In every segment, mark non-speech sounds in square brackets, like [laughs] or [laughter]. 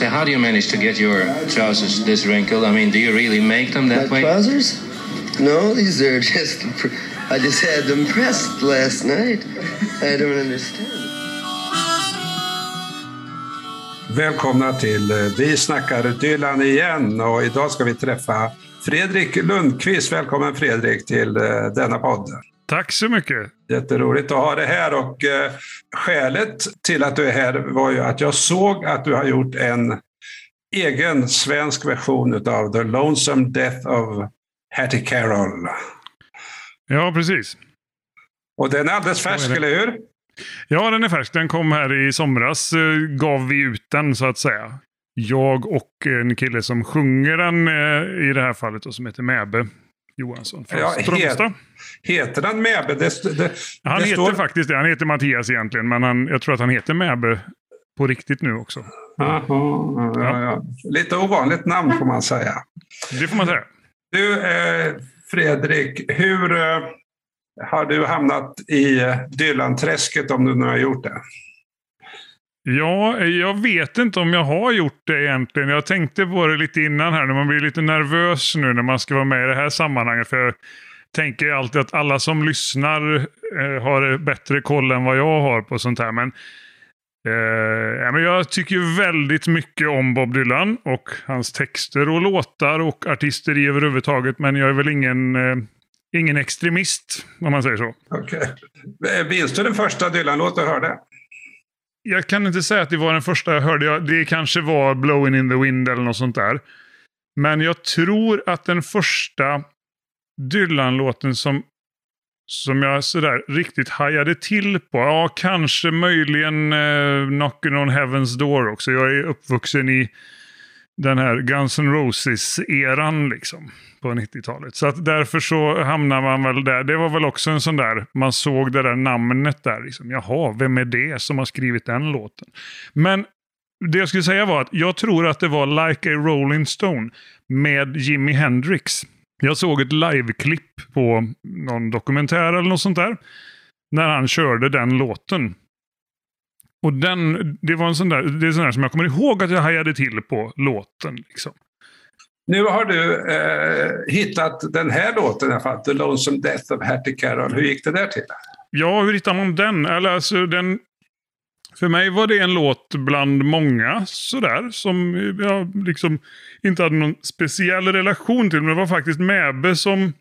So how do you manage to get your trousers this wrinkled? I mean, do you really make them that My way? trousers? No, these are [laughs] just. I just had them pressed last night. I don't understand. Välkomna till eh, Vi snackar Dylan igen och idag ska vi träffa Fredrik Lundqvist. Välkommen Fredrik till eh, denna podd. Tack så mycket. Jätteroligt att ha dig här och eh, skälet till att du är här var ju att jag såg att du har gjort en egen svensk version av The Lonesome Death of Hattie Carroll. Ja, precis. Och den är alldeles färsk, är eller hur? Ja, den är färsk. Den kom här i somras. eh, Gav vi ut den så att säga. Jag och en kille som sjunger den eh, i det här fallet och som heter Mäbe Johansson från Ja, Strömstad. Heter den Mäbe? Det, det, Han det heter står- faktiskt det. Han heter Mattias egentligen, men han, jag tror att han heter Mäbe på riktigt nu också. Jaha, ja, ja, ja. Lite ovanligt namn får man säga. Det får man säga. Du, eh, Fredrik, hur eh, har du hamnat i eh, Dylan-träsket om du nu har gjort det? Ja, jag vet inte om jag har gjort det egentligen. Jag tänkte på det lite innan här, när man blir lite nervös nu när man ska vara med i det här sammanhanget. För tänker alltid att alla som lyssnar eh, har bättre koll än vad jag har på sånt här. Men, eh, men jag tycker väldigt mycket om Bob Dylan och hans texter och låtar och artisteri överhuvudtaget. Men jag är väl ingen, eh, ingen extremist, om man säger så. Okej. Eh, Minns du den första Dylan-låt du hörde? jag kan inte säga att det var den första jag hörde. Det kanske var Blowing in the wind eller något sånt där. Men jag tror att den första Dylan-låten som, som jag sådär riktigt hajade till på. Ja, kanske möjligen eh, Knockin' on Heaven's Door också. Jag är uppvuxen i den här Guns N' Roses-eran liksom på 90-talet. Så att därför så hamnar man väl där. Det var väl också en sån där, man såg det där namnet där. Liksom. Jaha, vem är det som har skrivit den låten? Men det jag skulle säga var att jag tror att det var Like a Rolling Stone med Jimi Hendrix. Jag såg ett liveklipp på någon dokumentär eller något sånt där. När han körde den låten. Och den, det var en sån där, det är sån där som jag kommer ihåg att jag hajade till på låten. Liksom. Nu har du eh, hittat den här låten i alla fall, The Lonesome Death of Hattie Carroll. Hur gick det där till? Ja, hur hittar man den? Eller alltså, den? För mig var det en låt bland många sådär. Som jag liksom inte hade någon speciell relation till. Men det var faktiskt Mäbe som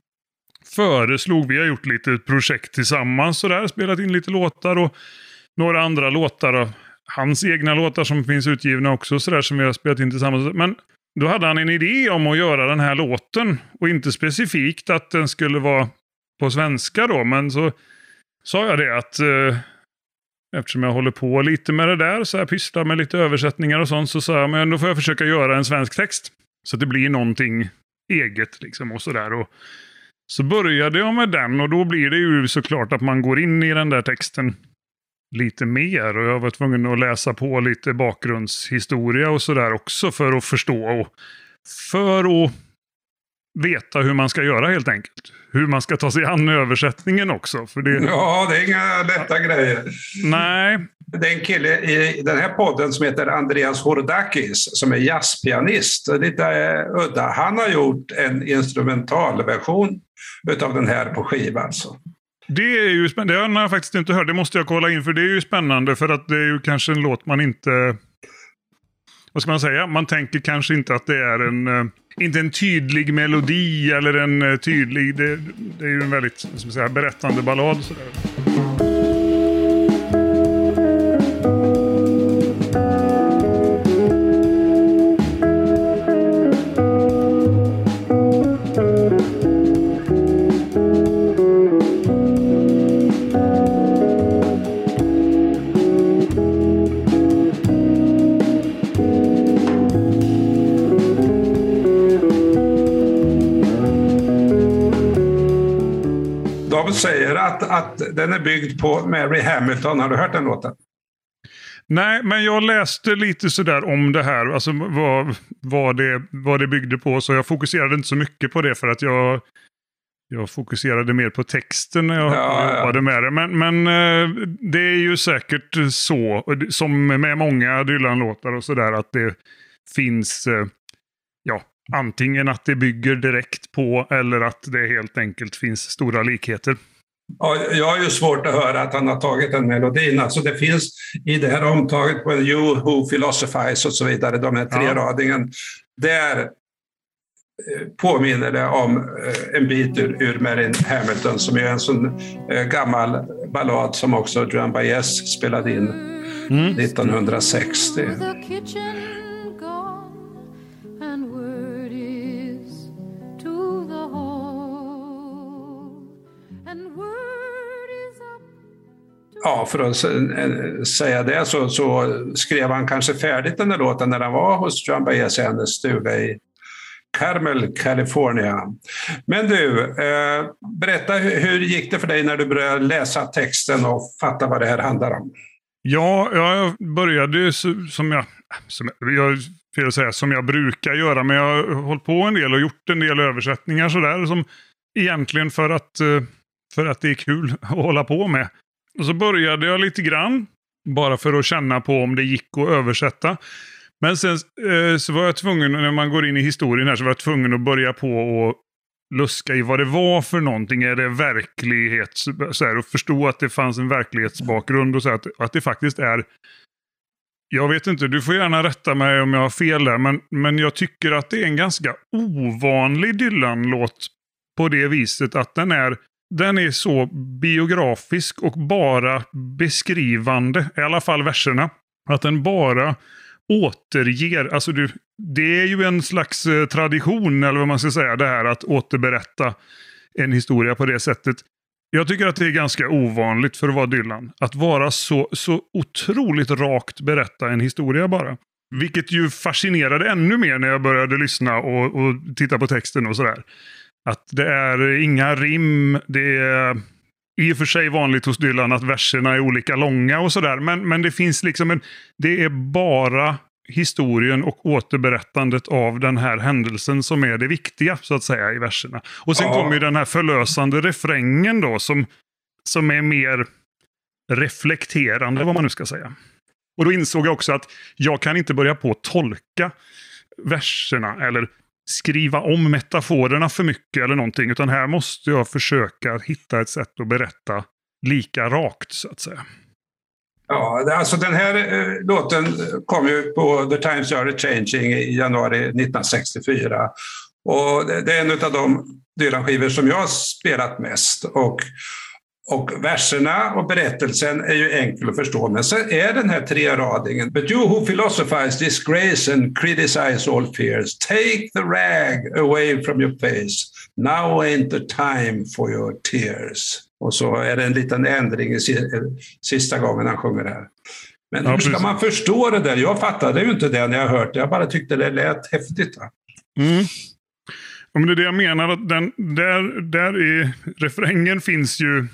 föreslog. Vi har gjort lite projekt tillsammans sådär. Spelat in lite låtar och några andra låtar. av Hans egna låtar som finns utgivna också sådär som vi har spelat in tillsammans. Men då hade han en idé om att göra den här låten. Och inte specifikt att den skulle vara på svenska då. Men så sa jag det att eh, eftersom jag håller på lite med det där, så jag pysslar med lite översättningar och sånt, så sa jag men då får jag försöka göra en svensk text. Så att det blir någonting eget liksom och sådär. Och så började jag med den och då blir det ju såklart att man går in i den där texten lite mer. Och jag var tvungen att läsa på lite bakgrundshistoria och sådär också för att förstå. Och för att veta hur man ska göra helt enkelt. Hur man ska ta sig an översättningen också. För det, Ja, det är inga lätta grejer. Nej, Det är en kille i den här podden som heter Andreas Hordakis som är jazzpianist. Lite eh, udda. Han har gjort en instrumentalversion utav den här på skiva. Alltså. det är ju spännande. Det har jag faktiskt inte hört. Det måste jag kolla in för det är ju spännande för att det är ju kanske en låt man inte... Vad ska man säga? Man tänker kanske inte att det är en... Inte en tydlig melodi eller en eh, tydlig... Det, det är ju en väldigt ska säga, berättande ballad. Sådär. De säger att, att den är byggd på Mary Hamilton. Har du hört den låten? Nej, men jag läste lite sådär om det här, alltså vad, vad, det, vad det byggde på. Så jag fokuserade inte så mycket på det för att jag, jag fokuserade mer på texten när jag Ja, ja. jobbade med det. Men, men eh, det är ju säkert så, som med många Dylan-låtar och sådär, att det, finns eh, ja, antingen att det bygger direkt på eller att det helt enkelt finns stora likheter. Ja, jag har ju svårt att höra att han har tagit den melodin. Alltså det finns i det här omtaget på You Who Philosophize och så vidare, de här tre Ja. radingen, där eh, påminner det om eh, en bit ur, ur Marin Hamilton som är en sån eh, gammal ballad som också Joan Baez spelade in 1960. Ja, för att säga det så, så skrev han kanske färdigt den där låten när han var hos John Baez i hennes stuga i Carmel, California. Men du, eh, berätta hur, gick det för dig när du började läsa texten och fatta vad det här handlar om? Ja, jag började ju som jag, som jag, jag fel säga, som jag brukar göra, men jag har hållit på en del och gjort en del översättningar sådär, som egentligen för att, eh, för att det är kul [laughs] att hålla på med. Och så började jag lite grann, bara för att känna på om det gick att översätta. Men sen eh, så var jag tvungen, när man går in i historien här, så var jag tvungen att börja på och luska i vad det var för någonting. Är det verklighet? Så här, och förstå att det fanns en verklighetsbakgrund och så här, att, att det faktiskt är jag vet inte, du får gärna rätta mig om jag har fel där, men, men jag tycker att det är en ganska ovanlig Dylan-låt på det viset att den är, den är så biografisk och bara beskrivande, i alla fall verserna. Att den bara återger, alltså du, det är ju en slags eh, tradition, eller vad man ska säga, det här att återberätta en historia på det sättet. Jag tycker att det är ganska ovanligt för att vara Dylan. Att vara så, så otroligt rakt berätta en historia bara. Vilket ju fascinerade ännu mer när jag började lyssna och, och titta på texten och sådär. Att det är inga rim, det är i och för sig vanligt hos Dylan att verserna är olika långa och sådär. Men, men det finns liksom en, det är bara historien och återberättandet av den här händelsen som är det viktiga så att säga i verserna. Och sen Ja. kommer ju den här förlösande refrängen då som, som är mer reflekterande vad man nu ska säga. Och då insåg jag också att jag kan inte börja på att tolka verserna eller skriva om metaforerna för mycket eller någonting. Utan här måste jag försöka hitta ett sätt att berätta lika rakt så att säga. Ja, alltså den här eh, låten kom ju på The Times Are Changing i januari 1964. Och det, det är en av de Dylan-skivor som jag har spelat mest. Och, och verserna och berättelsen är ju enkel att förstå. Men sen är den här treradingen. But you who philosophize, disgrace and criticize all fears, take the rag away from your face. Now ain't the time for your tears. Och så är det en liten ändring i si- sista gången han sjunger det här. Men Ja, hur ska precis. man förstå det där? Jag fattade ju inte det när jag hört det. Jag bara tyckte det lät häftigt. Mm. Ja, men det är det jag menar. Att den, där, där i refrängen finns ju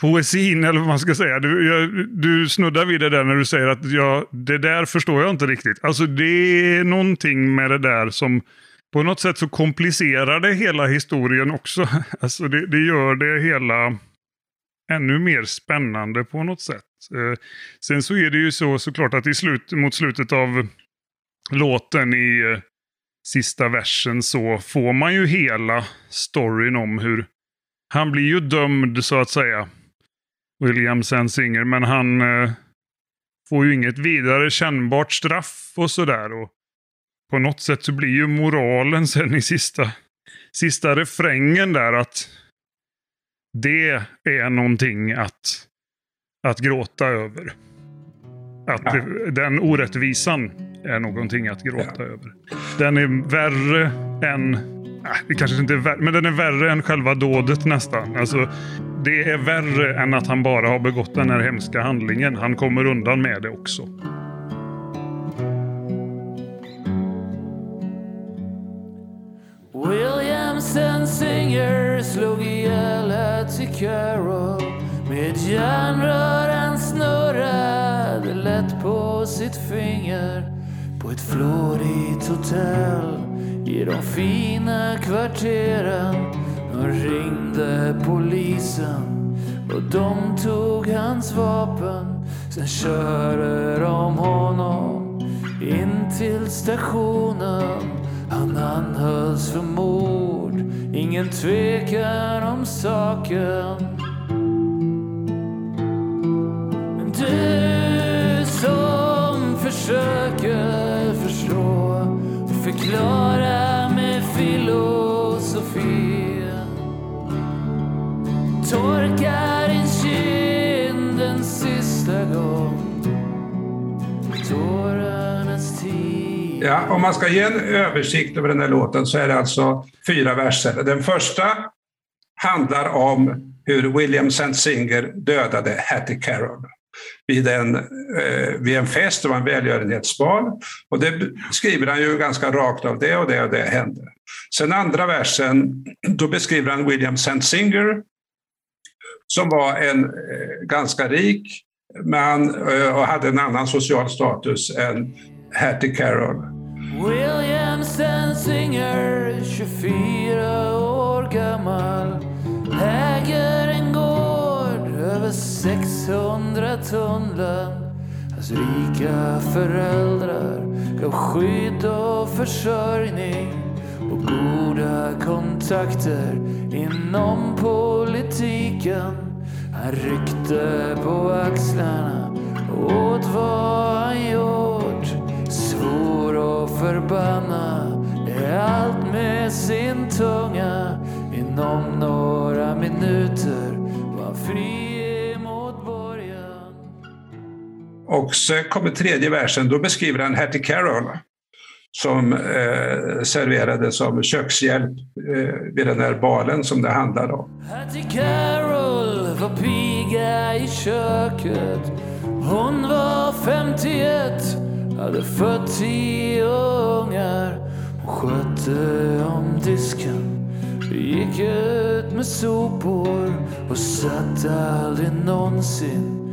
poesin, eller vad man ska säga. Du, jag, du snuddar vid det där när du säger att jag, det där förstår jag inte riktigt. Alltså det är någonting med det där som på något sätt så komplicerar det hela historien också. [laughs] Alltså det, det gör det hela ännu mer spännande på något sätt. Eh, sen så är det ju så såklart att i slut, mot slutet av låten i eh, sista versen så får man ju hela storyn om hur han blir ju dömd så att säga. William Sensinger, men han eh, får ju inget vidare kännbart straff och sådär. Och på något sätt så blir ju moralen sen i sista, sista refrängen där att det är någonting att, att gråta över. Att Ja. det, den orättvisan är någonting att gråta över. Den är värre än... Nej, det kanske inte är värre, men den är värre än själva dådet nästan. Alltså, det är värre än att han bara har begått den här hemska handlingen. Han kommer undan med det också. Williamson Singer slog ihjäl Hattie Carroll med järnrör han snurrade lätt på sitt finger på ett flådigt hotell i de fina kvarteren. De ringde polisen och de tog hans vapen. Sen körde de honom in till stationen. Han anhölls för mord, ingen tvekan om saken. Men du som försöker förstå och förklara med filosofi torkar din kind en sista gång Tårarnas tid Ja, om man ska ge en översikt över den här låten så är det alltså fyra verser. Den första handlar om hur William St. Singer dödade Hattie Carroll vid en, eh, vid en fest, det var en välgörenhetsbal. Och det skriver han ju ganska rakt av, det och det och det hände. Sen andra versen, då beskriver han William St. Singer som var en eh, ganska rik man eh, och hade en annan social status än Hattie Carroll. William Singer, 24 år gammal äger en gård över 600 tunnland Hans rika föräldrar gav skydd och försörjning och goda kontakter inom politiken. Han ryckte på axlarna åt vad han gjort. Svor och förbanna är allt med sin tunga. Inom några minuter var han fri emot borgen. Och så kommer tredje versen, då beskriver han Hattie Carroll som eh, serverade som kökshjälp eh, vid den här balen som det handlade om. Hattie Carroll var piga i köket. Hon var 51, hade fött tio ungar. Hon skötte om disken, gick ut med sopor och satt aldrig någonsin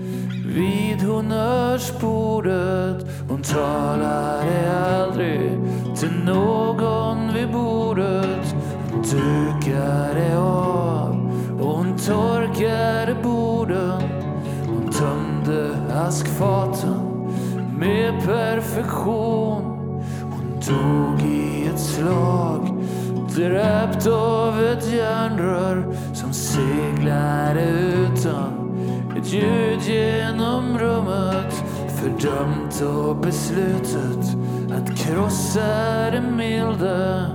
vid honnörsbordet. Hon talade aldrig till någon vid bordet. Hon dukade av och hon torkade borden. Hon tömde askfaten med perfektion. Hon dog i ett slag dräpt av ett järnrör som seglade utan ett ljud genom rummet Fördömt och beslutet att krossa det milda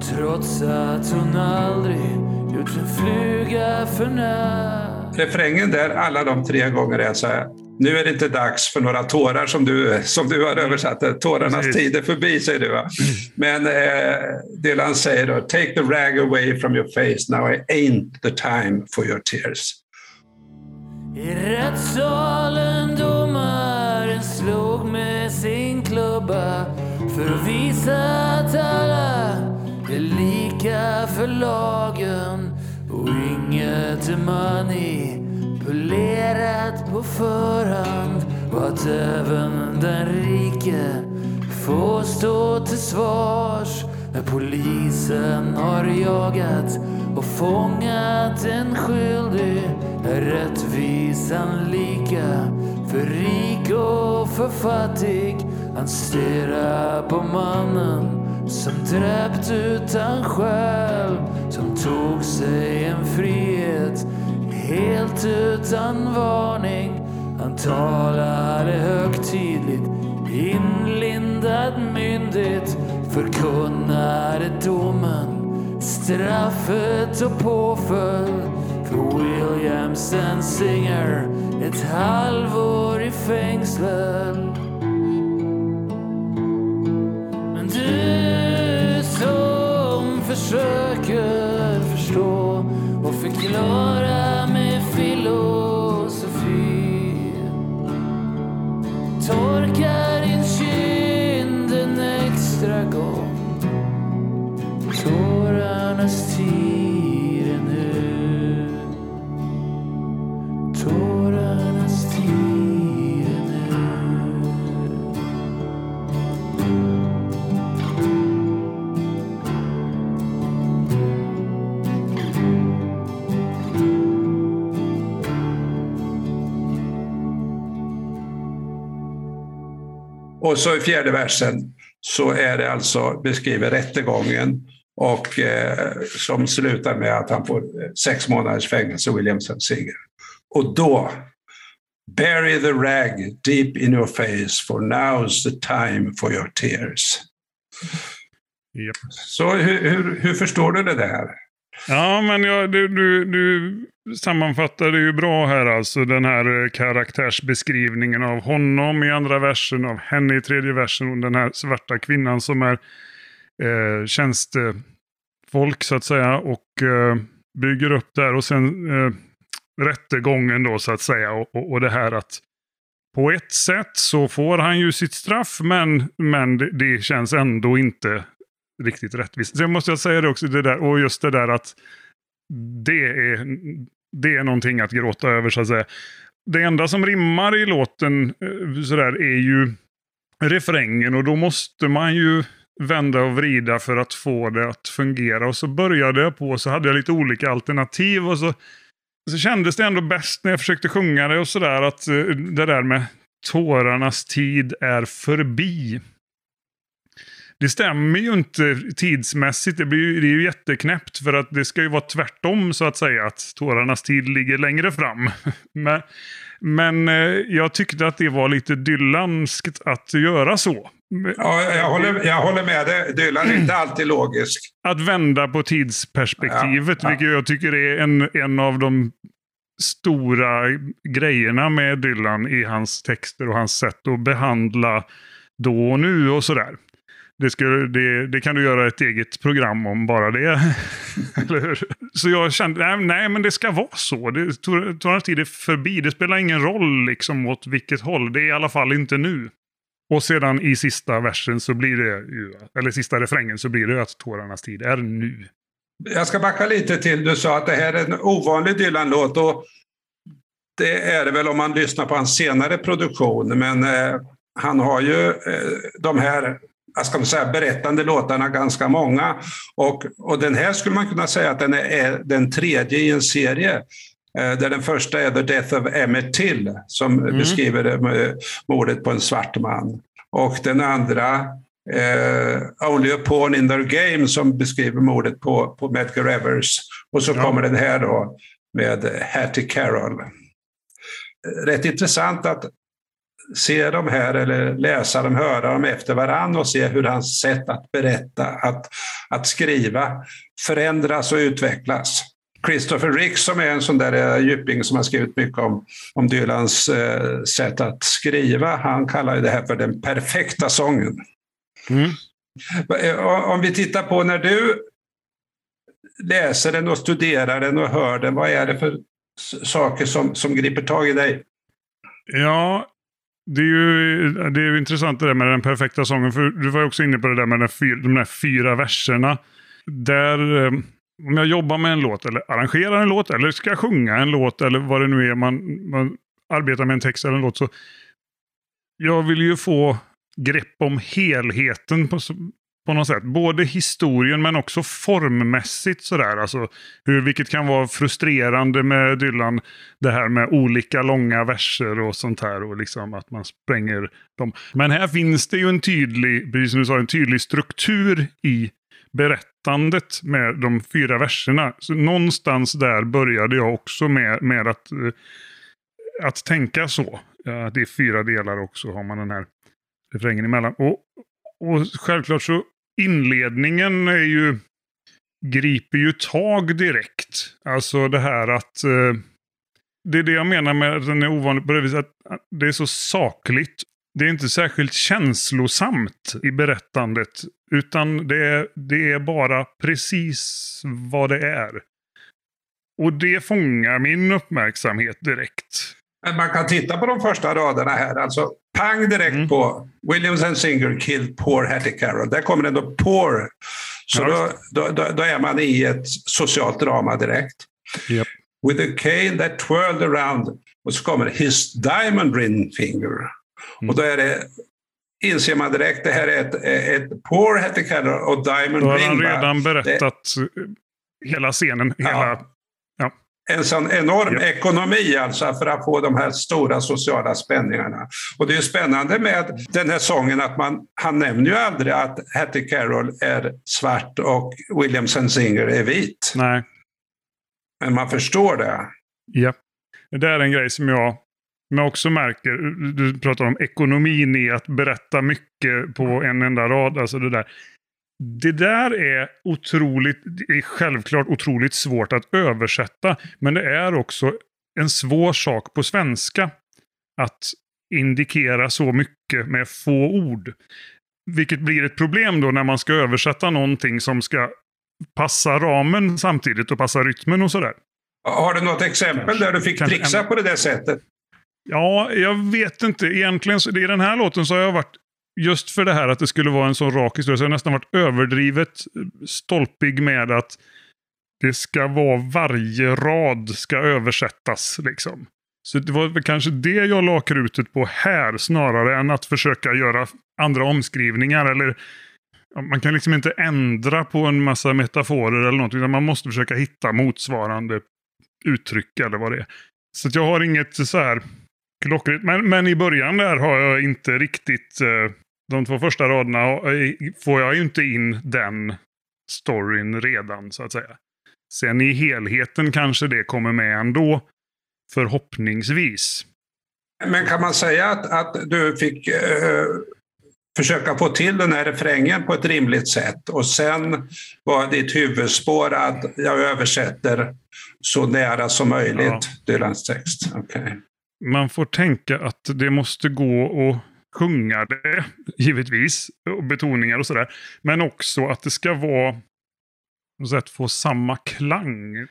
Trots att hon aldrig gjort en fluga för när Refrängen där, alla de tre gånger är så här. Nu är det inte dags för några tårar som du, som du har översatt det. Tårarnas Precis. tid är förbi, säger du. Va? Men eh, Dylan säger då, take the rag away from your face, now it ain't the time for your tears. I rättssalen domaren slog med sin klubba för att visa att alla är lika för lagen. Och inget är manipulerat på förhand och att även den rike får stå till svars när polisen har jagat och fångat en skyldig är rättvisan lika för rik och för fattig. Han stirrar på mannen som dräpt utan själ som tog sig en frihet helt utan varning. Han talade högtidligt, inlindad myndigt, förkunnade domen, straffet och påföljd för William Singer ett halvår i fängsel. Men du som försöker förstå och förklara Tårarnas Och så i fjärde versen så är det alltså beskriver rättegången och eh, som slutar med att han får eh, sex månaders fängelse, Williamson Singer. Och då, bury the rag deep in your face for now's the time for your tears. Japp. Så hur, hur, hur förstår du det där? Ja, men ja, du, du, du sammanfattade ju bra här alltså den här eh, karaktärsbeskrivningen av honom i andra versen, av henne i tredje versen och den här svarta kvinnan som är eh, Folk så att säga och eh, bygger upp där och sen eh, rättegången då så att säga och, och, och det här att på ett sätt så får han ju sitt straff men, men det, det känns ändå inte riktigt rättvist. Sen måste jag säga det också, det där, och just det där att det är, det är någonting att gråta över så att säga. Det enda som rimmar i låten eh, sådär är ju refrängen och då måste man ju vända och vrida för att få det att fungera. Och så började jag på så hade jag lite olika alternativ och så, så kändes det ändå bäst när jag försökte sjunga det och sådär att eh, det där med tårarnas tid är förbi. Det stämmer ju inte tidsmässigt. Det, blir ju, det är ju jätteknäppt för att det ska ju vara tvärtom så att säga. Att tårarnas tid ligger längre fram. [laughs] men men eh, jag tyckte att det var lite Dylanskt att göra så. Ja, jag, håller, jag håller med dig. Dylan är inte alltid logisk. Att vända på tidsperspektivet, Ja, ja. vilket jag tycker är en, en av de stora grejerna med Dylan i hans texter och hans sätt att behandla då och nu och sådär. Det, skulle, det, det kan du göra ett eget program om bara det. [laughs] Eller hur? Så jag kände, nej, nej men det ska vara så. Det tid är förbi. Det spelar ingen roll liksom åt vilket håll. Det är i alla fall inte nu. Och sedan i sista versen så blir det ju, eller sista refrängen så blir det att tårarnas tid är nu. Jag ska backa lite till. Du sa att det här är en ovanlig Dylan-låt. Och det är det väl om man lyssnar på hans senare produktion. Men eh, han har ju eh, de här vad ska säga, berättande låtarna ganska många. Och, och den här skulle man kunna säga att den är, är den tredje i en serie. Eh, där den första är The Death of Emmett Till som beskriver eh, mordet på en svart man. Och den andra eh, Only a Pawn in their Game som beskriver mordet på, på Medgar Evers. Och så Ja. kommer den här då med Hattie Carroll. Rätt intressant att se dem här eller läsa dem, höra dem efter varann och se hur hans sätt att berätta, att, att skriva förändras och utvecklas. Christopher Ricks som är en sån där eh, djuping som har skrivit mycket om, om Dylans eh, sätt att skriva, han kallar det här för den perfekta sången. Mm. Eh, Om vi tittar på när du läser den och studerar den och hör den, vad är det för saker som, som griper tag i dig? Ja, det är, ju, det är ju intressant det där med den perfekta sången. För du var ju också inne på det där med de där fyra verserna. Där, eh, om jag jobbar med en låt eller arrangerar en låt eller ska sjunga en låt eller vad det nu är man, man arbetar med en text eller en låt. så Jag vill ju få grepp om helheten på, på något sätt. Både historien men också formmässigt sådär. Alltså hur, vilket kan vara frustrerande med Dylan det här med olika långa verser och sånt här och liksom att man spränger dem. Men här finns det ju en tydlig, precis som du sa, en tydlig struktur i berättandet med de fyra verserna. Så någonstans där började jag också med, med att, eh, att tänka så. Att det är fyra delar också har man den här refrängen emellan. Och, och självklart så inledningen är ju griper ju tag direkt. Alltså det här att eh, det är det jag menar med att den är ovanlig på det viset att det är så sakligt. Det är inte särskilt känslosamt i berättandet. Utan det är, det är bara precis vad det är. Och det fångar min uppmärksamhet direkt. Man kan titta på de första raderna här. Alltså, pang direkt Mm. på Williams and Singer killed poor Hattie Carroll. Där kommer ändå poor. Så Ja, då, då, då, är man i ett socialt drama direkt. Japp. With a cane that twirled around. Och så kommer his diamond ring finger. Mm. Och då är det, inser man direkt, det här är ett, ett Hattie Carroll och diamond Då har ring. han redan berättat eh, hela scenen. Hela, Ja. en sån enorm Ja. ekonomi alltså för att få de här stora sociala spänningarna. Och det är spännande med den här sången att man, han nämner ju aldrig att Hattie Carroll är svart och William Sensinger är vit. Nej. Men man förstår det. Ja. Det är en grej som jag, jag också märker. Du pratar om ekonomin i att berätta mycket på en enda rad. Alltså det där. Det där är otroligt, det är självklart otroligt svårt att översätta. Men det är också en svår sak på svenska. Att indikera så mycket med få ord. Vilket blir ett problem då när man ska översätta någonting som ska passa ramen samtidigt och passa rytmen och sådär. Har du något exempel där du fick Kanske trixa en- på det där sättet? Ja, jag vet inte. Egentligen, så, i den här låten så har jag varit, just för det här att det skulle vara en så rak historia, så har jag nästan varit överdrivet eh, stolpig med att det ska vara varje rad ska översättas. Liksom. Så det var kanske det jag la krutet på här, snarare än att försöka göra andra omskrivningar. Eller, man kan liksom inte ändra på en massa metaforer eller något, utan man måste försöka hitta motsvarande uttryck eller vad det är. Så att jag har inget så här klockrent. Men, men i början där har jag inte riktigt... Eh, de två första raderna har- får jag ju inte in den storyn redan, så att säga. Sen i helheten kanske det kommer med ändå. Förhoppningsvis. Men kan man säga att, att du fick eh, försöka få till den här refrängen på ett rimligt sätt och sen var ditt huvudspår att jag översätter så nära som möjligt Ja. Dylans text? Okej. Man får tänka att det måste gå att sjunga det, givetvis. Och betoningar och sådär. Men också att det ska vara... på något sätt få samma klang.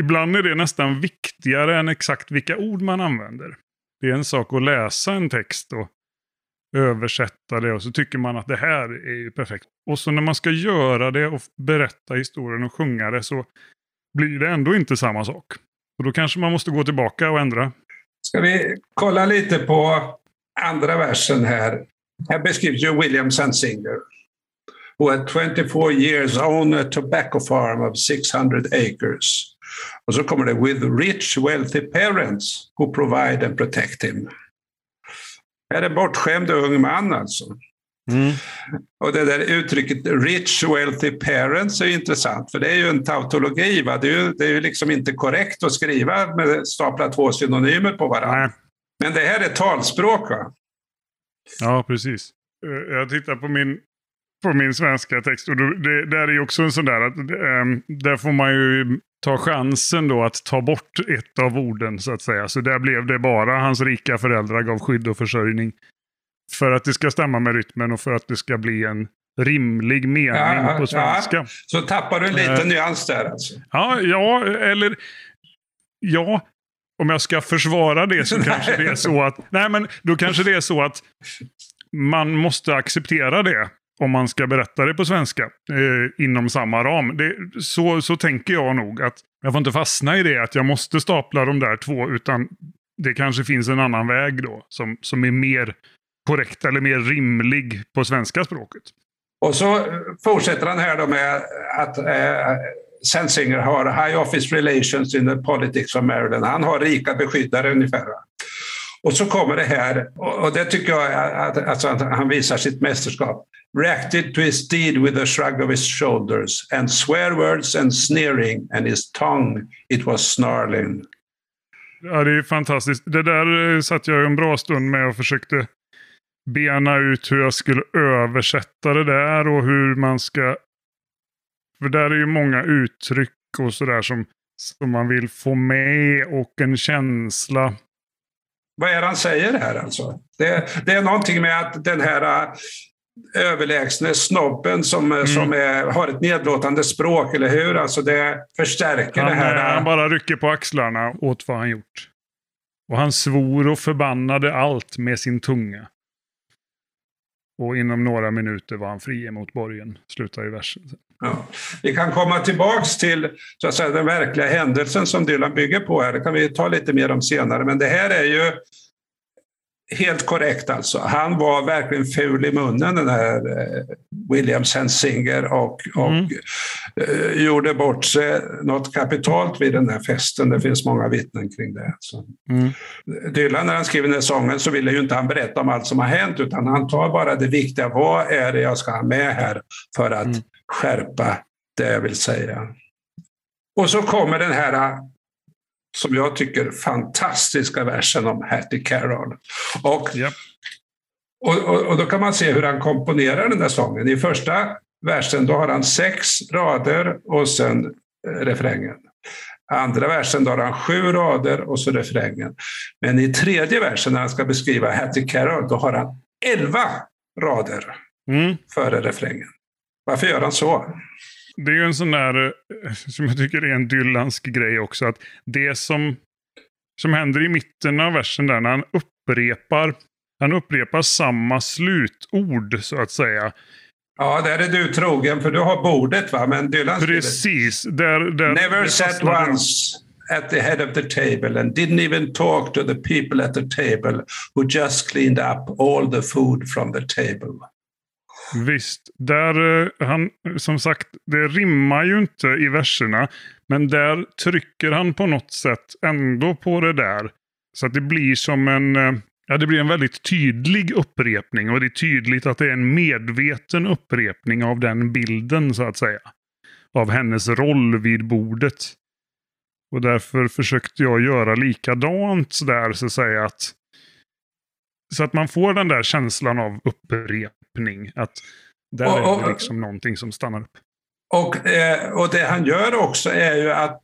Ibland är det nästan viktigare än exakt vilka ord man använder. Det är en sak att läsa en text och översätta det och så tycker man att det här är ju perfekt. Och så när man ska göra det och berätta historien och sjunga det så blir det ändå inte samma sak. Och då kanske man måste gå tillbaka och ändra. Ska vi kolla lite på andra versen här. Här beskrivs ju William Sansinger. Who had 24 years owned a tobacco farm of 600 acres. Och så kommer det with rich wealthy parents who provide and protect him. Här är en bortskämd ung man alltså. Och det där uttrycket rich wealthy parents är ju intressant för det är ju en tautologi. Va? Det, är ju, det är ju liksom inte korrekt att skriva med stapla två synonymer på varandra. Men det här är talspråk va? Ja, precis. Eh, Jag tittar på min, på min svenska text och det, där är ju också en sån där att ehm, där får man ju ta chansen då att ta bort ett av orden så att säga. Så där blev det bara hans rika föräldrar gav skydd och försörjning. För att det ska stämma med rytmen och för att det ska bli en rimlig mening Ja, på svenska. ja. Så tappar du en liten Eh. nyans där alltså. Ja, ja, eller ja. Om jag ska försvara det så [laughs] kanske det är så att... Nej, men då kanske det är så att man måste acceptera det om man ska berätta det på svenska eh, inom samma ram. Det, så, så tänker jag nog att jag får inte fastna i det att jag måste stapla de där två utan det kanske finns en annan väg då som, som är mer korrekt eller mer rimlig på svenska språket. Och så eh, fortsätter han här då med att eh, Sensinger har high office relations in the politics of Maryland. Han har rika beskyddare ungefär. Och så kommer det här, och det tycker jag att, alltså att han visar sitt mästerskap. Reacted to his deed with a shrug of his shoulders and swear words and sneering and his tongue it was snarling. Ja, det är fantastiskt. Det där eh, satt jag en bra stund med och försökte bena ut hur jag skulle översätta det där och hur man ska... För där är ju många uttryck och sådär som, som man vill få med och en känsla. Vad är det han säger här alltså? Det, det är någonting med att den här äh, överlägsne snobben som, Mm. som är, har ett nedlåtande språk, eller hur? Alltså det förstärker Han, det här. äh, han bara rycker på axlarna åt vad han gjort. Och han svor och förbannade allt med sin tunga. Och inom några minuter var han fri emot borgen. Slutar i versen. Ja. Vi kan komma tillbaks till så att säga, den verkliga händelsen som Dylan bygger på här. Det kan vi ta lite mer om senare. Men det här är ju helt korrekt alltså. Han var verkligen ful i munnen den här eh, William Sensinger och, och Mm. eh, gjorde bort sig något kapitalt vid den här festen. Det finns många vittnen kring det. Så. Mm. Dylan när han skriver den här sången så ville ju inte han berätta om allt som har hänt utan han tar bara det viktiga. Vad är det jag ska ha med här för att Mm. skärpa det jag vill säga? Och så kommer den här som jag tycker fantastiska versen om Hattie Carroll. Och, Japp. och, och, och då kan man se hur han komponerar den där sången. I första versen då har han sex rader och sen eh, refrängen. Andra versen då har han sju rader och så refrängen. Men i tredje versen när han ska beskriva Hattie Carroll då har han elva rader Mm. före refrängen. Varför gör han så? Det är ju en sån där, eh, som jag tycker är en Dylansk grej också, att det som, som händer i mitten av versen där, när han upprepar, han upprepar samma slutord så att säga. Ja, där är du trogen för du har bordet va? Men Dylan Precis. Där, där, Never sat once at the head of the table and didn't even talk to the people at the table who just cleaned up all the food from the table. Visst, där eh, han, som sagt, det rimmar ju inte i verserna. Men där trycker han på något sätt ändå på det där. Så att det blir som en, eh, ja det blir en väldigt tydlig upprepning. Och det är tydligt att det är en medveten upprepning av den bilden så att säga. Av hennes roll vid bordet. Och därför försökte jag göra likadant där så att säga att så att man får den där känslan av upprepning. Att där Och- är och- det liksom någonting som stannar upp. Och, eh, och det han gör också är ju att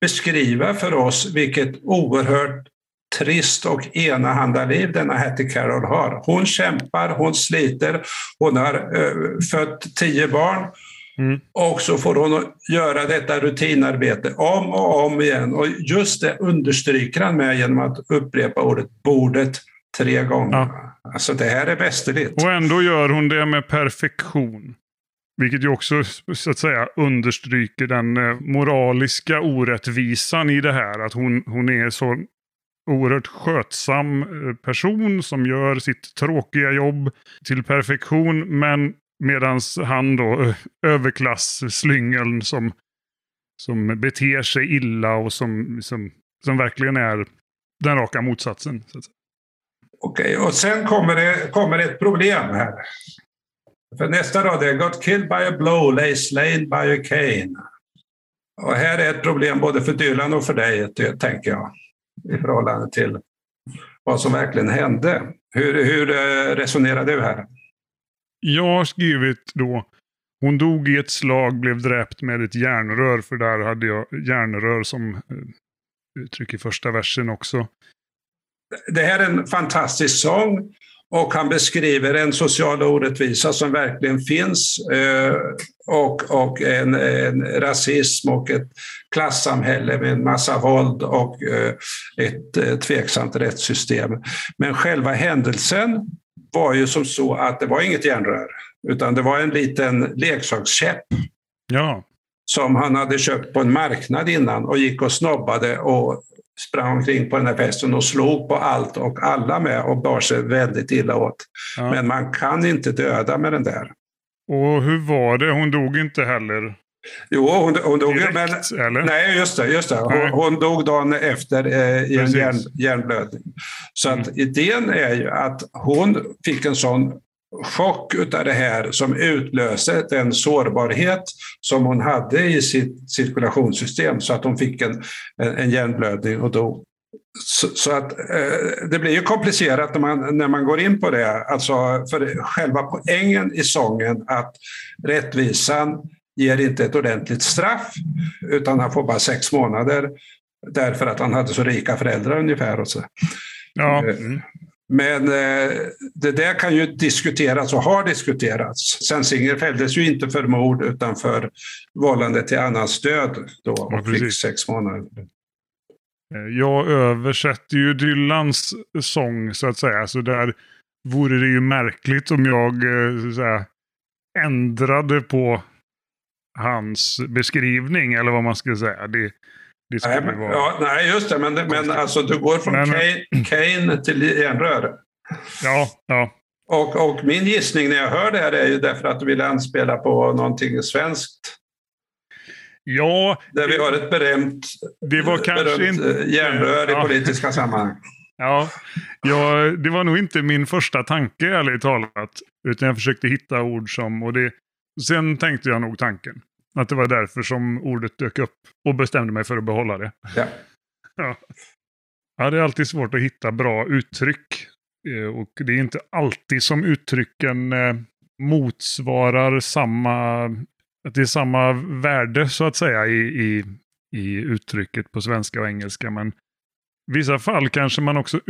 beskriva för oss vilket oerhört trist och enahanda liv denna Hattie Carroll har. Hon kämpar, hon sliter, hon har eh, fött tio barn Mm. och så får hon göra detta rutinarbete om och om igen. Och just det understryker han med genom att upprepa ordet bordet tre gånger. Alltså det här är västerligt. Och ändå gör hon det med perfektion. Vilket ju också så att säga understryker den eh, moraliska orättvisan i det här. Att hon, hon är så oerhört skötsam eh, person som gör sitt tråkiga jobb till perfektion. Men medan han då, eh, överklass-slyngeln som, som beter sig illa och som, som, som verkligen är den raka motsatsen. Så att säga. Okej, och sen kommer det kommer ett problem här. För nästa rad är Got killed by a blow, lay slain by a cane. Och här är ett problem både för Dylan och för dig, tänker jag, i förhållande till vad som verkligen hände. Hur, hur eh, resonerar du här? Jag har skrivit då hon dog i ett slag, blev dräpt med ett järnrör. För där hade jag järnrör som eh, uttryck i första versen också. Det här är en fantastisk sång och han beskriver en social orättvisa som verkligen finns eh, och, och en, en rasism och ett klassamhälle med en massa våld och eh, ett eh, tveksamt rättssystem. Men själva händelsen var ju som så att det var inget järnrör utan det var en liten leksakskäpp Ja, som han hade köpt på en marknad innan och gick och snobbade och sprang omkring på den här festen och slog på allt och alla med och bar sig väldigt illa åt. Ja. Men man kan inte döda med den där. och hur var det? Hon dog inte heller Jo, hon, hon dog direkt, men eller? Nej, just det. Just det. Hon, hon dog dagen efter eh, i en hjärn, hjärnblödning. Så att Mm. idén är ju att hon fick en sån chock utav det här som utlöste den sårbarhet som hon hade i sitt cirkulationssystem så att hon fick en, en, en hjärnblödning och dog. Så, så att eh, det blir ju komplicerat när man, när man går in på det. Alltså för själva poängen i sången att rättvisan ger inte ett ordentligt straff utan han får bara sex månader därför att han hade så rika föräldrar ungefär. Och så. Ja, Eh, mm. Men eh, det där kan ju diskuteras och har diskuterats. Sensinger fälldes ju inte för mord utan för vållande till annans död då Ja, och fick sex månader. Eh, Jag översätter ju Dylans sång så att säga. Så där vore det ju märkligt om jag eh, säga, ändrade på hans beskrivning. Eller vad man ska säga. Det, Det skulle Nej, vara... ja, nej, just det. Men, men alltså, du går från Men- Kane, [clears throat] Kane till järnrör. ja, ja. Och, och min gissning när jag hör det här är ju därför att du vill anspela på någonting svenskt. Ja, Där vi har ett berömt, det var kanske inte... eh, järnrör i Ja. politiska sammanhang. Ja, ja, det var nog inte min första tanke ärligt talat. Utan jag försökte hitta ord som... Och det, sen tänkte jag nog tanken. Att det var därför som ordet dök upp. Och bestämde mig för att behålla det. Ja. [laughs] Ja. ja, det är alltid svårt att hitta bra uttryck. Eh, Och det är inte alltid som uttrycken eh, motsvarar samma... Att det är samma värde så att säga i, i, i uttrycket på svenska och engelska. Men i vissa fall kanske man också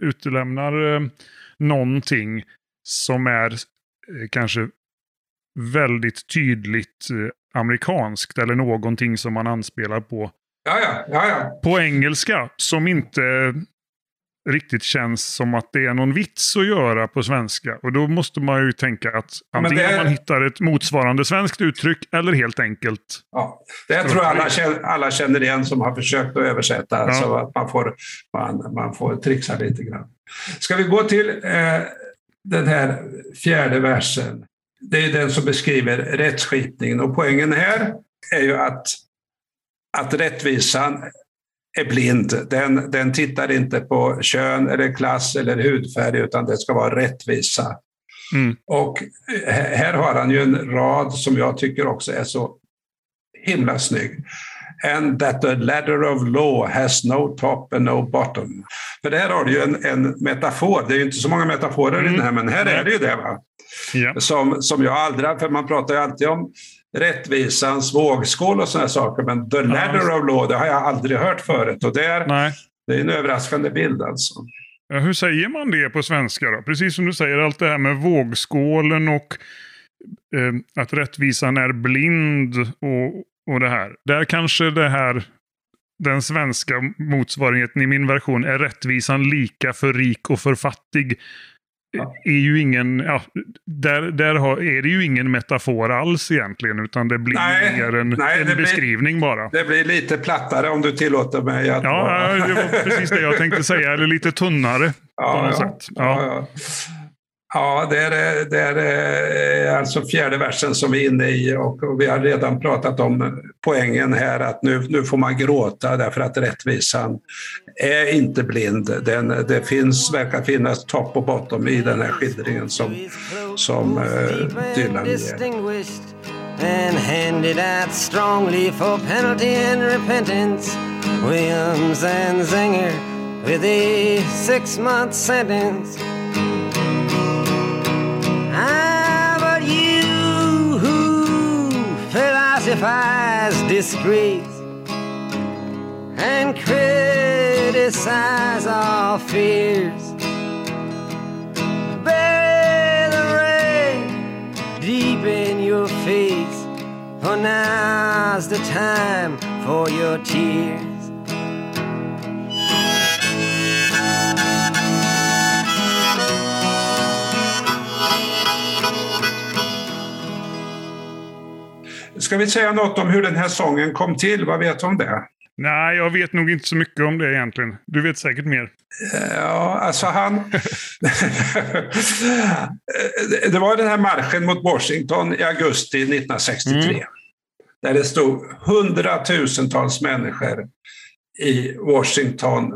utelämnar eh, någonting som är kanske väldigt tydligt eh, amerikanskt eller någonting som man anspelar på Ja, ja, ja, ja. på engelska som inte riktigt känns som att det är någon vits att göra på svenska. Och då måste man ju tänka att antingen det- man hittar ett motsvarande svenskt uttryck eller helt enkelt ja. Det här tror jag alla känner, alla känner igen som har försökt att översätta. Ja. Så att man får, man, man får trixa lite grann. Ska vi gå till eh, den här fjärde versen? Det är den som beskriver rättskipningen. Och poängen här är ju att, att rättvisan är blind. Den, den tittar inte på kön, eller klass eller hudfärg, utan det ska vara rättvisa. Mm. Och här här har han ju en rad som jag tycker också är så himla snygg. And that the ladder of law has no top and no bottom. För där har du ju en, en metafor. Det är ju inte så många metaforer i Mm. den här, men här är det ju det. Va? Ja. Som, som jag aldrig, för man pratar ju alltid om rättvisans vågskål och sådana saker, men the ladder of law, det har jag aldrig hört förut. Och det är, Nej. det är en överraskande bild alltså. Ja, hur säger man det på svenska då? Precis som du säger, allt det här med vågskålen och eh, att rättvisan är blind och, och det här. Där kanske det här, den svenska motsvarigheten i min version är rättvisan lika för rik och för fattig. Ja. Är ju ingen, ja, där där har, är det ju ingen metafor alls egentligen, utan det blir Nej, mer en, nej, en blir- beskrivning bara. Det blir lite plattare om du tillåter mig att Ja, vara... det var precis det jag tänkte säga. Eller lite tunnare [laughs] på något sätt. Ja. Ja, ja ja det, är, det är eh, alltså fjärde versen som vi är inne i och, och vi har redan pratat om poängen här att nu, nu får man gråta därför att rättvisan är inte blind. Den, det finns, verkar finnas topp och bottom i den här skildringen som, som uh, Dylan ger. and handed out strongly for penalty and repentance. Williams and Zenger with a six month sentence. Philosophize disgrace and criticize our fears. Bury the rain deep in your face, for now's the time for your tears. Ska vi säga något om hur den här sången kom till? Vad vet du om det? Nej, jag vet nog inte så mycket om det egentligen. Du vet säkert mer. Ja, alltså han... [laughs] det var den här marschen mot Washington i augusti 1963. Där det stod hundratusentals människor i Washington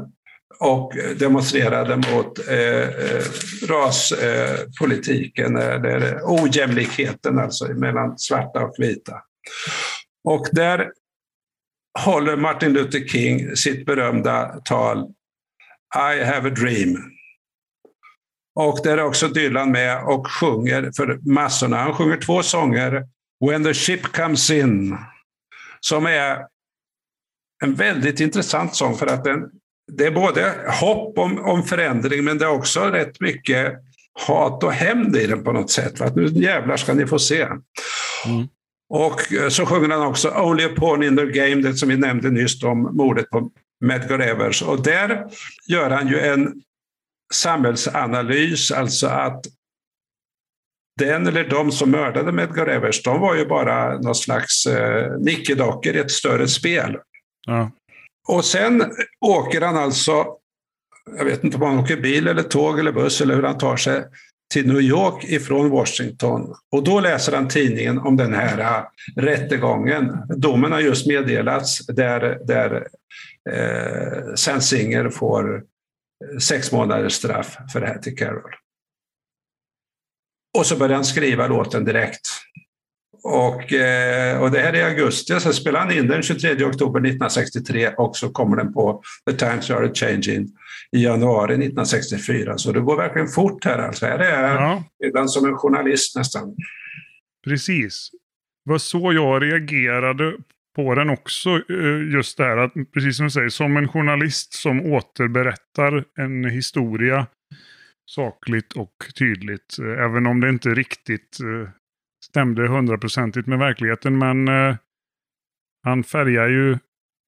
och demonstrerade mot eh, eh, raspolitiken, eh, eller ojämlikheten alltså mellan svarta och vita. Och där håller Martin Luther King sitt berömda tal I have a dream. Och där är också Dylan med och sjunger för massorna. Han sjunger två sånger. When the ship comes in. Som är en väldigt intressant sång för att den, det är både hopp om, om förändring men det är också rätt mycket hat och hämnd i den på något sätt. För att nu jävlar ska ni få se. Mm. Och eh, så sjunger han också Only a pawn in the game, det som vi nämnde nyss om mordet på Medgar Evers. Och där gör han ju en samhällsanalys, alltså att den eller de som mördade Medgar Evers, de var ju bara någon slags eh, nickedockor i ett större spel. Ja. Och sen åker han alltså, jag vet inte om han åker bil eller tåg eller buss eller hur han tar sig till New York ifrån Washington. Och då läser han tidningen om den här äh, rättegången. Domen har just meddelats där, där äh, eh, Sensinger Singer får äh, sex månaders straff för det här till Carol. Och så börjar han skriva låten direkt. Och, eh, och det här är i augusti, så spelar han in den 23 oktober 1963 och så kommer den på The Times Are Changing i januari 1964. Så det går verkligen fort här. Alltså. Här är Ja. redan som en journalist nästan. Precis. Det var så jag reagerade på den också. eh, Just det här att, precis som du säger, som en journalist som återberättar en historia sakligt och tydligt. eh, Även om det inte riktigt stämde hundraprocentigt med verkligheten. Men eh, han färgar ju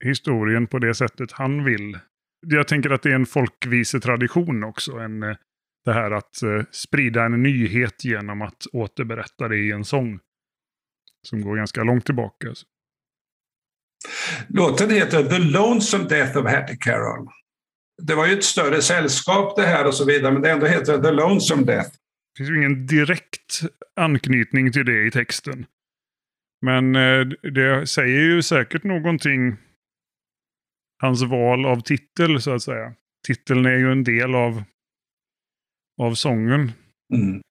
historien på det sättet han vill. Jag tänker att det är en folkvisetradition också. En, eh, det här att eh, sprida en nyhet genom att återberätta det i en sång. Som går ganska långt tillbaka. Låten heter The Lonesome Death of Hattie Carroll. Det var ju ett större sällskap det här och så vidare, men det ändå heter The Lonesome Death. Det finns ju ingen direkt anknytning till det i texten. Men eh, det säger ju säkert någonting. Hans val av titel så att säga. Titeln är ju en del av, av sången. Mm.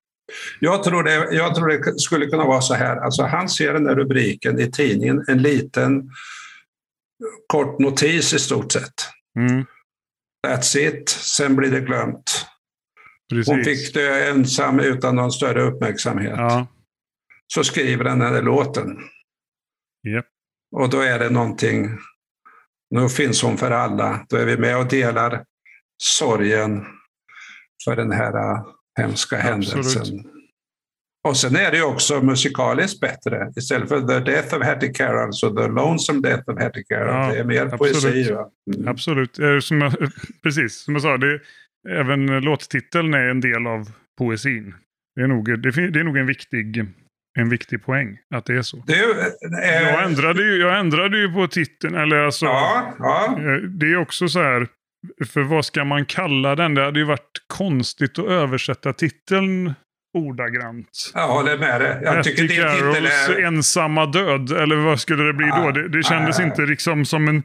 Jag, tror det, jag tror det skulle kunna vara så här, alltså han ser den där rubriken i tidningen, en liten kort notis i stort sett. Mm, That's it, sen blir det glömt. Precis. Hon fick dö ensam utan någon större uppmärksamhet. Ja, Så skriver han den där låten. japp. Och då är det någonting, nu finns hon för alla. Då är vi med och delar sorgen för den här äh, hemska Absolut. händelsen. Och sen är det ju också musikaliskt bättre. Istället för The Death of Hattie Carroll så The Lonesome Death of Hattie Carroll. Ja, det är mer absolut. poesi. Mm. Absolut. Som jag, [laughs] precis, som jag sa. Det, även låttiteln är en del av poesin. Det är nog, det, det är nog en, viktig, en viktig poäng att det är så. Ju, eh, Jag ändrade ju, jag ändrade ju på titeln. Eller alltså, Ja, ja. eh, Det är också så här. För vad ska man kalla den? Det hade ju varit konstigt att översätta titeln ordagrant. jag håller med dig. Jag tycker din titel är... ensamma död. Eller vad skulle det bli då? Ah, Det, det kändes ah, inte liksom som en,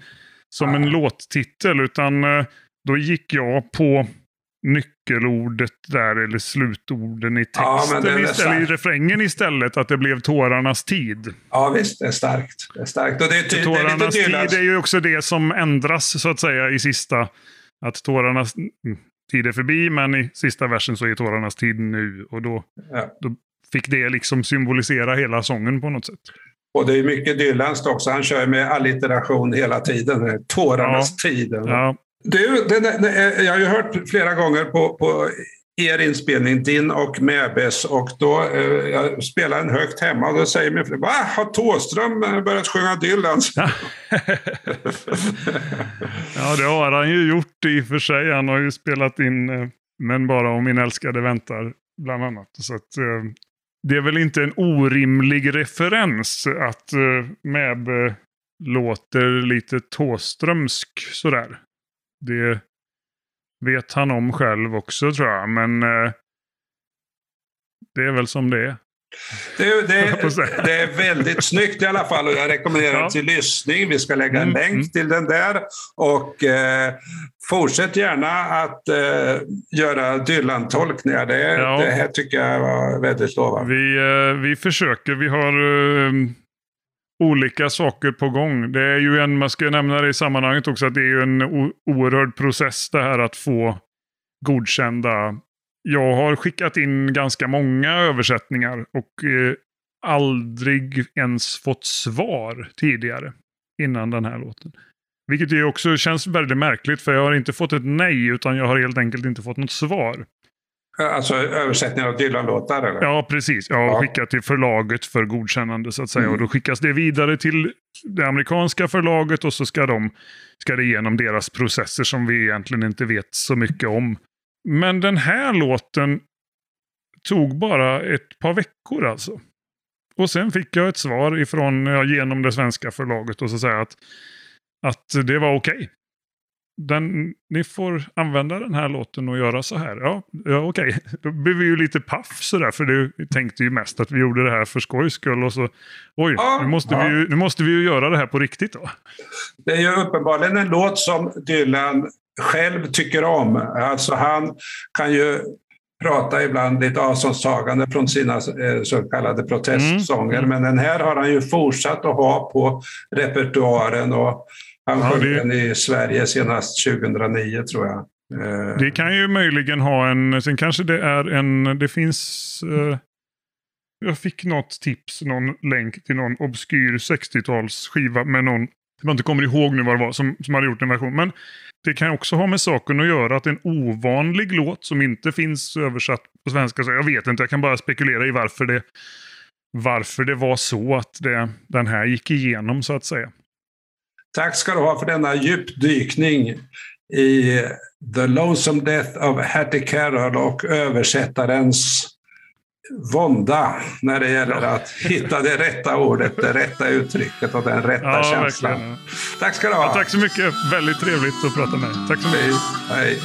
som Ah. en låttitel. Utan eh, då gick jag på nyckelordet där. Eller slutorden i texten. Ja, istället, I refrängen istället. Att det blev tårarnas tid. Ja, visst. Det är starkt. Det är starkt. Och det är, ty- det är Tårarnas tid är ju också det som ändras så att säga i sista. Att tårarnas mm, tid är förbi, men i sista versen så är tårarnas tid nu. Och då, Ja. då fick det liksom symbolisera hela sången på något sätt. Och det är mycket Dylanskt också. Han kör med allitteration hela tiden. Tårarnas tiden. Ja, Du, den, den, jag har ju hört flera gånger på, på er inspelning, din och Mäbes, och då eh, jag spelar den högt hemma och då säger min fru Va, har Thåström eh, börjat sjunga Dylans? [laughs] ja, det har han ju gjort i och för sig. Han har ju spelat in eh, Men bara om min älskade väntar, bland annat. Så att, eh, det är väl inte en orimlig referens att eh, Mäbe låter lite Tåströmsk sådär. Det vet han om själv också tror jag, men eh, det är väl som det är. Det, det, det är väldigt snyggt i alla fall och jag rekommenderar Ja. till lyssning. Vi ska lägga en Mm, länk mm. till den där. Och eh, fortsätt gärna att eh, göra Dylan-tolkningar. Det, Ja. det här tycker jag var väldigt lovande. Vi, eh, vi försöker. Vi har eh, olika saker på gång. Det är ju en, man ska nämna det i sammanhanget också, att det är ju en oerhörd process det här att få godkända. Jag har skickat in ganska många översättningar och eh, aldrig ens fått svar tidigare innan den här låten. Vilket ju också känns väldigt märkligt för jag har inte fått ett nej utan jag har helt enkelt inte fått något svar. Alltså översättningar av Dylan-låtar eller? Ja, precis. Har Ja. skickat till förlaget för godkännande så att säga. Mm. Och då skickas det vidare till det amerikanska förlaget och så ska, de, ska det igenom deras processer som vi egentligen inte vet så mycket om. Men den här låten tog bara ett par veckor alltså. Och sen fick jag ett svar ifrån, ja, genom det svenska förlaget och så säga att, att det var okej. Den, ni får använda den här låten och göra så här. Ja, ja okej. Då blev vi ju lite paff sådär. För det, vi tänkte ju mest att vi gjorde det här för skojs skull. Och så, oj, Ja, nu, måste ja. vi ju, nu måste vi ju göra det här på riktigt då. Det är ju uppenbarligen en låt som Dylan själv tycker om. Alltså han kan ju prata ibland lite avståndstagande från sina eh, så kallade protestsånger. Mm. Men den här har han ju fortsatt att ha på repertoaren och han Ja, sjöng det- den i Sverige senast 2009 tror jag. Eh, Det kan ju möjligen ha en, sen kanske det är en, det finns, eh, jag fick något tips, någon länk till någon obskyr 60-talsskiva med någon, jag inte kommer ihåg nu vad det var, som, som hade gjort en version. Men det kan också ha med saken att göra att en ovanlig låt som inte finns översatt på svenska, så jag vet inte, jag kan bara spekulera i varför det, varför det var så att det, den här gick igenom så att säga. Tack ska du ha för denna djupdykning i The Lonesome Death of Hattie Carroll och översättarens vånda när det gäller att hitta det rätta ordet, det rätta uttrycket och den rätta Ja, känslan. verkligen. Tack ska du ha. Ja, tack så mycket, väldigt trevligt att prata med dig. Tack så mycket. Hej. Hej.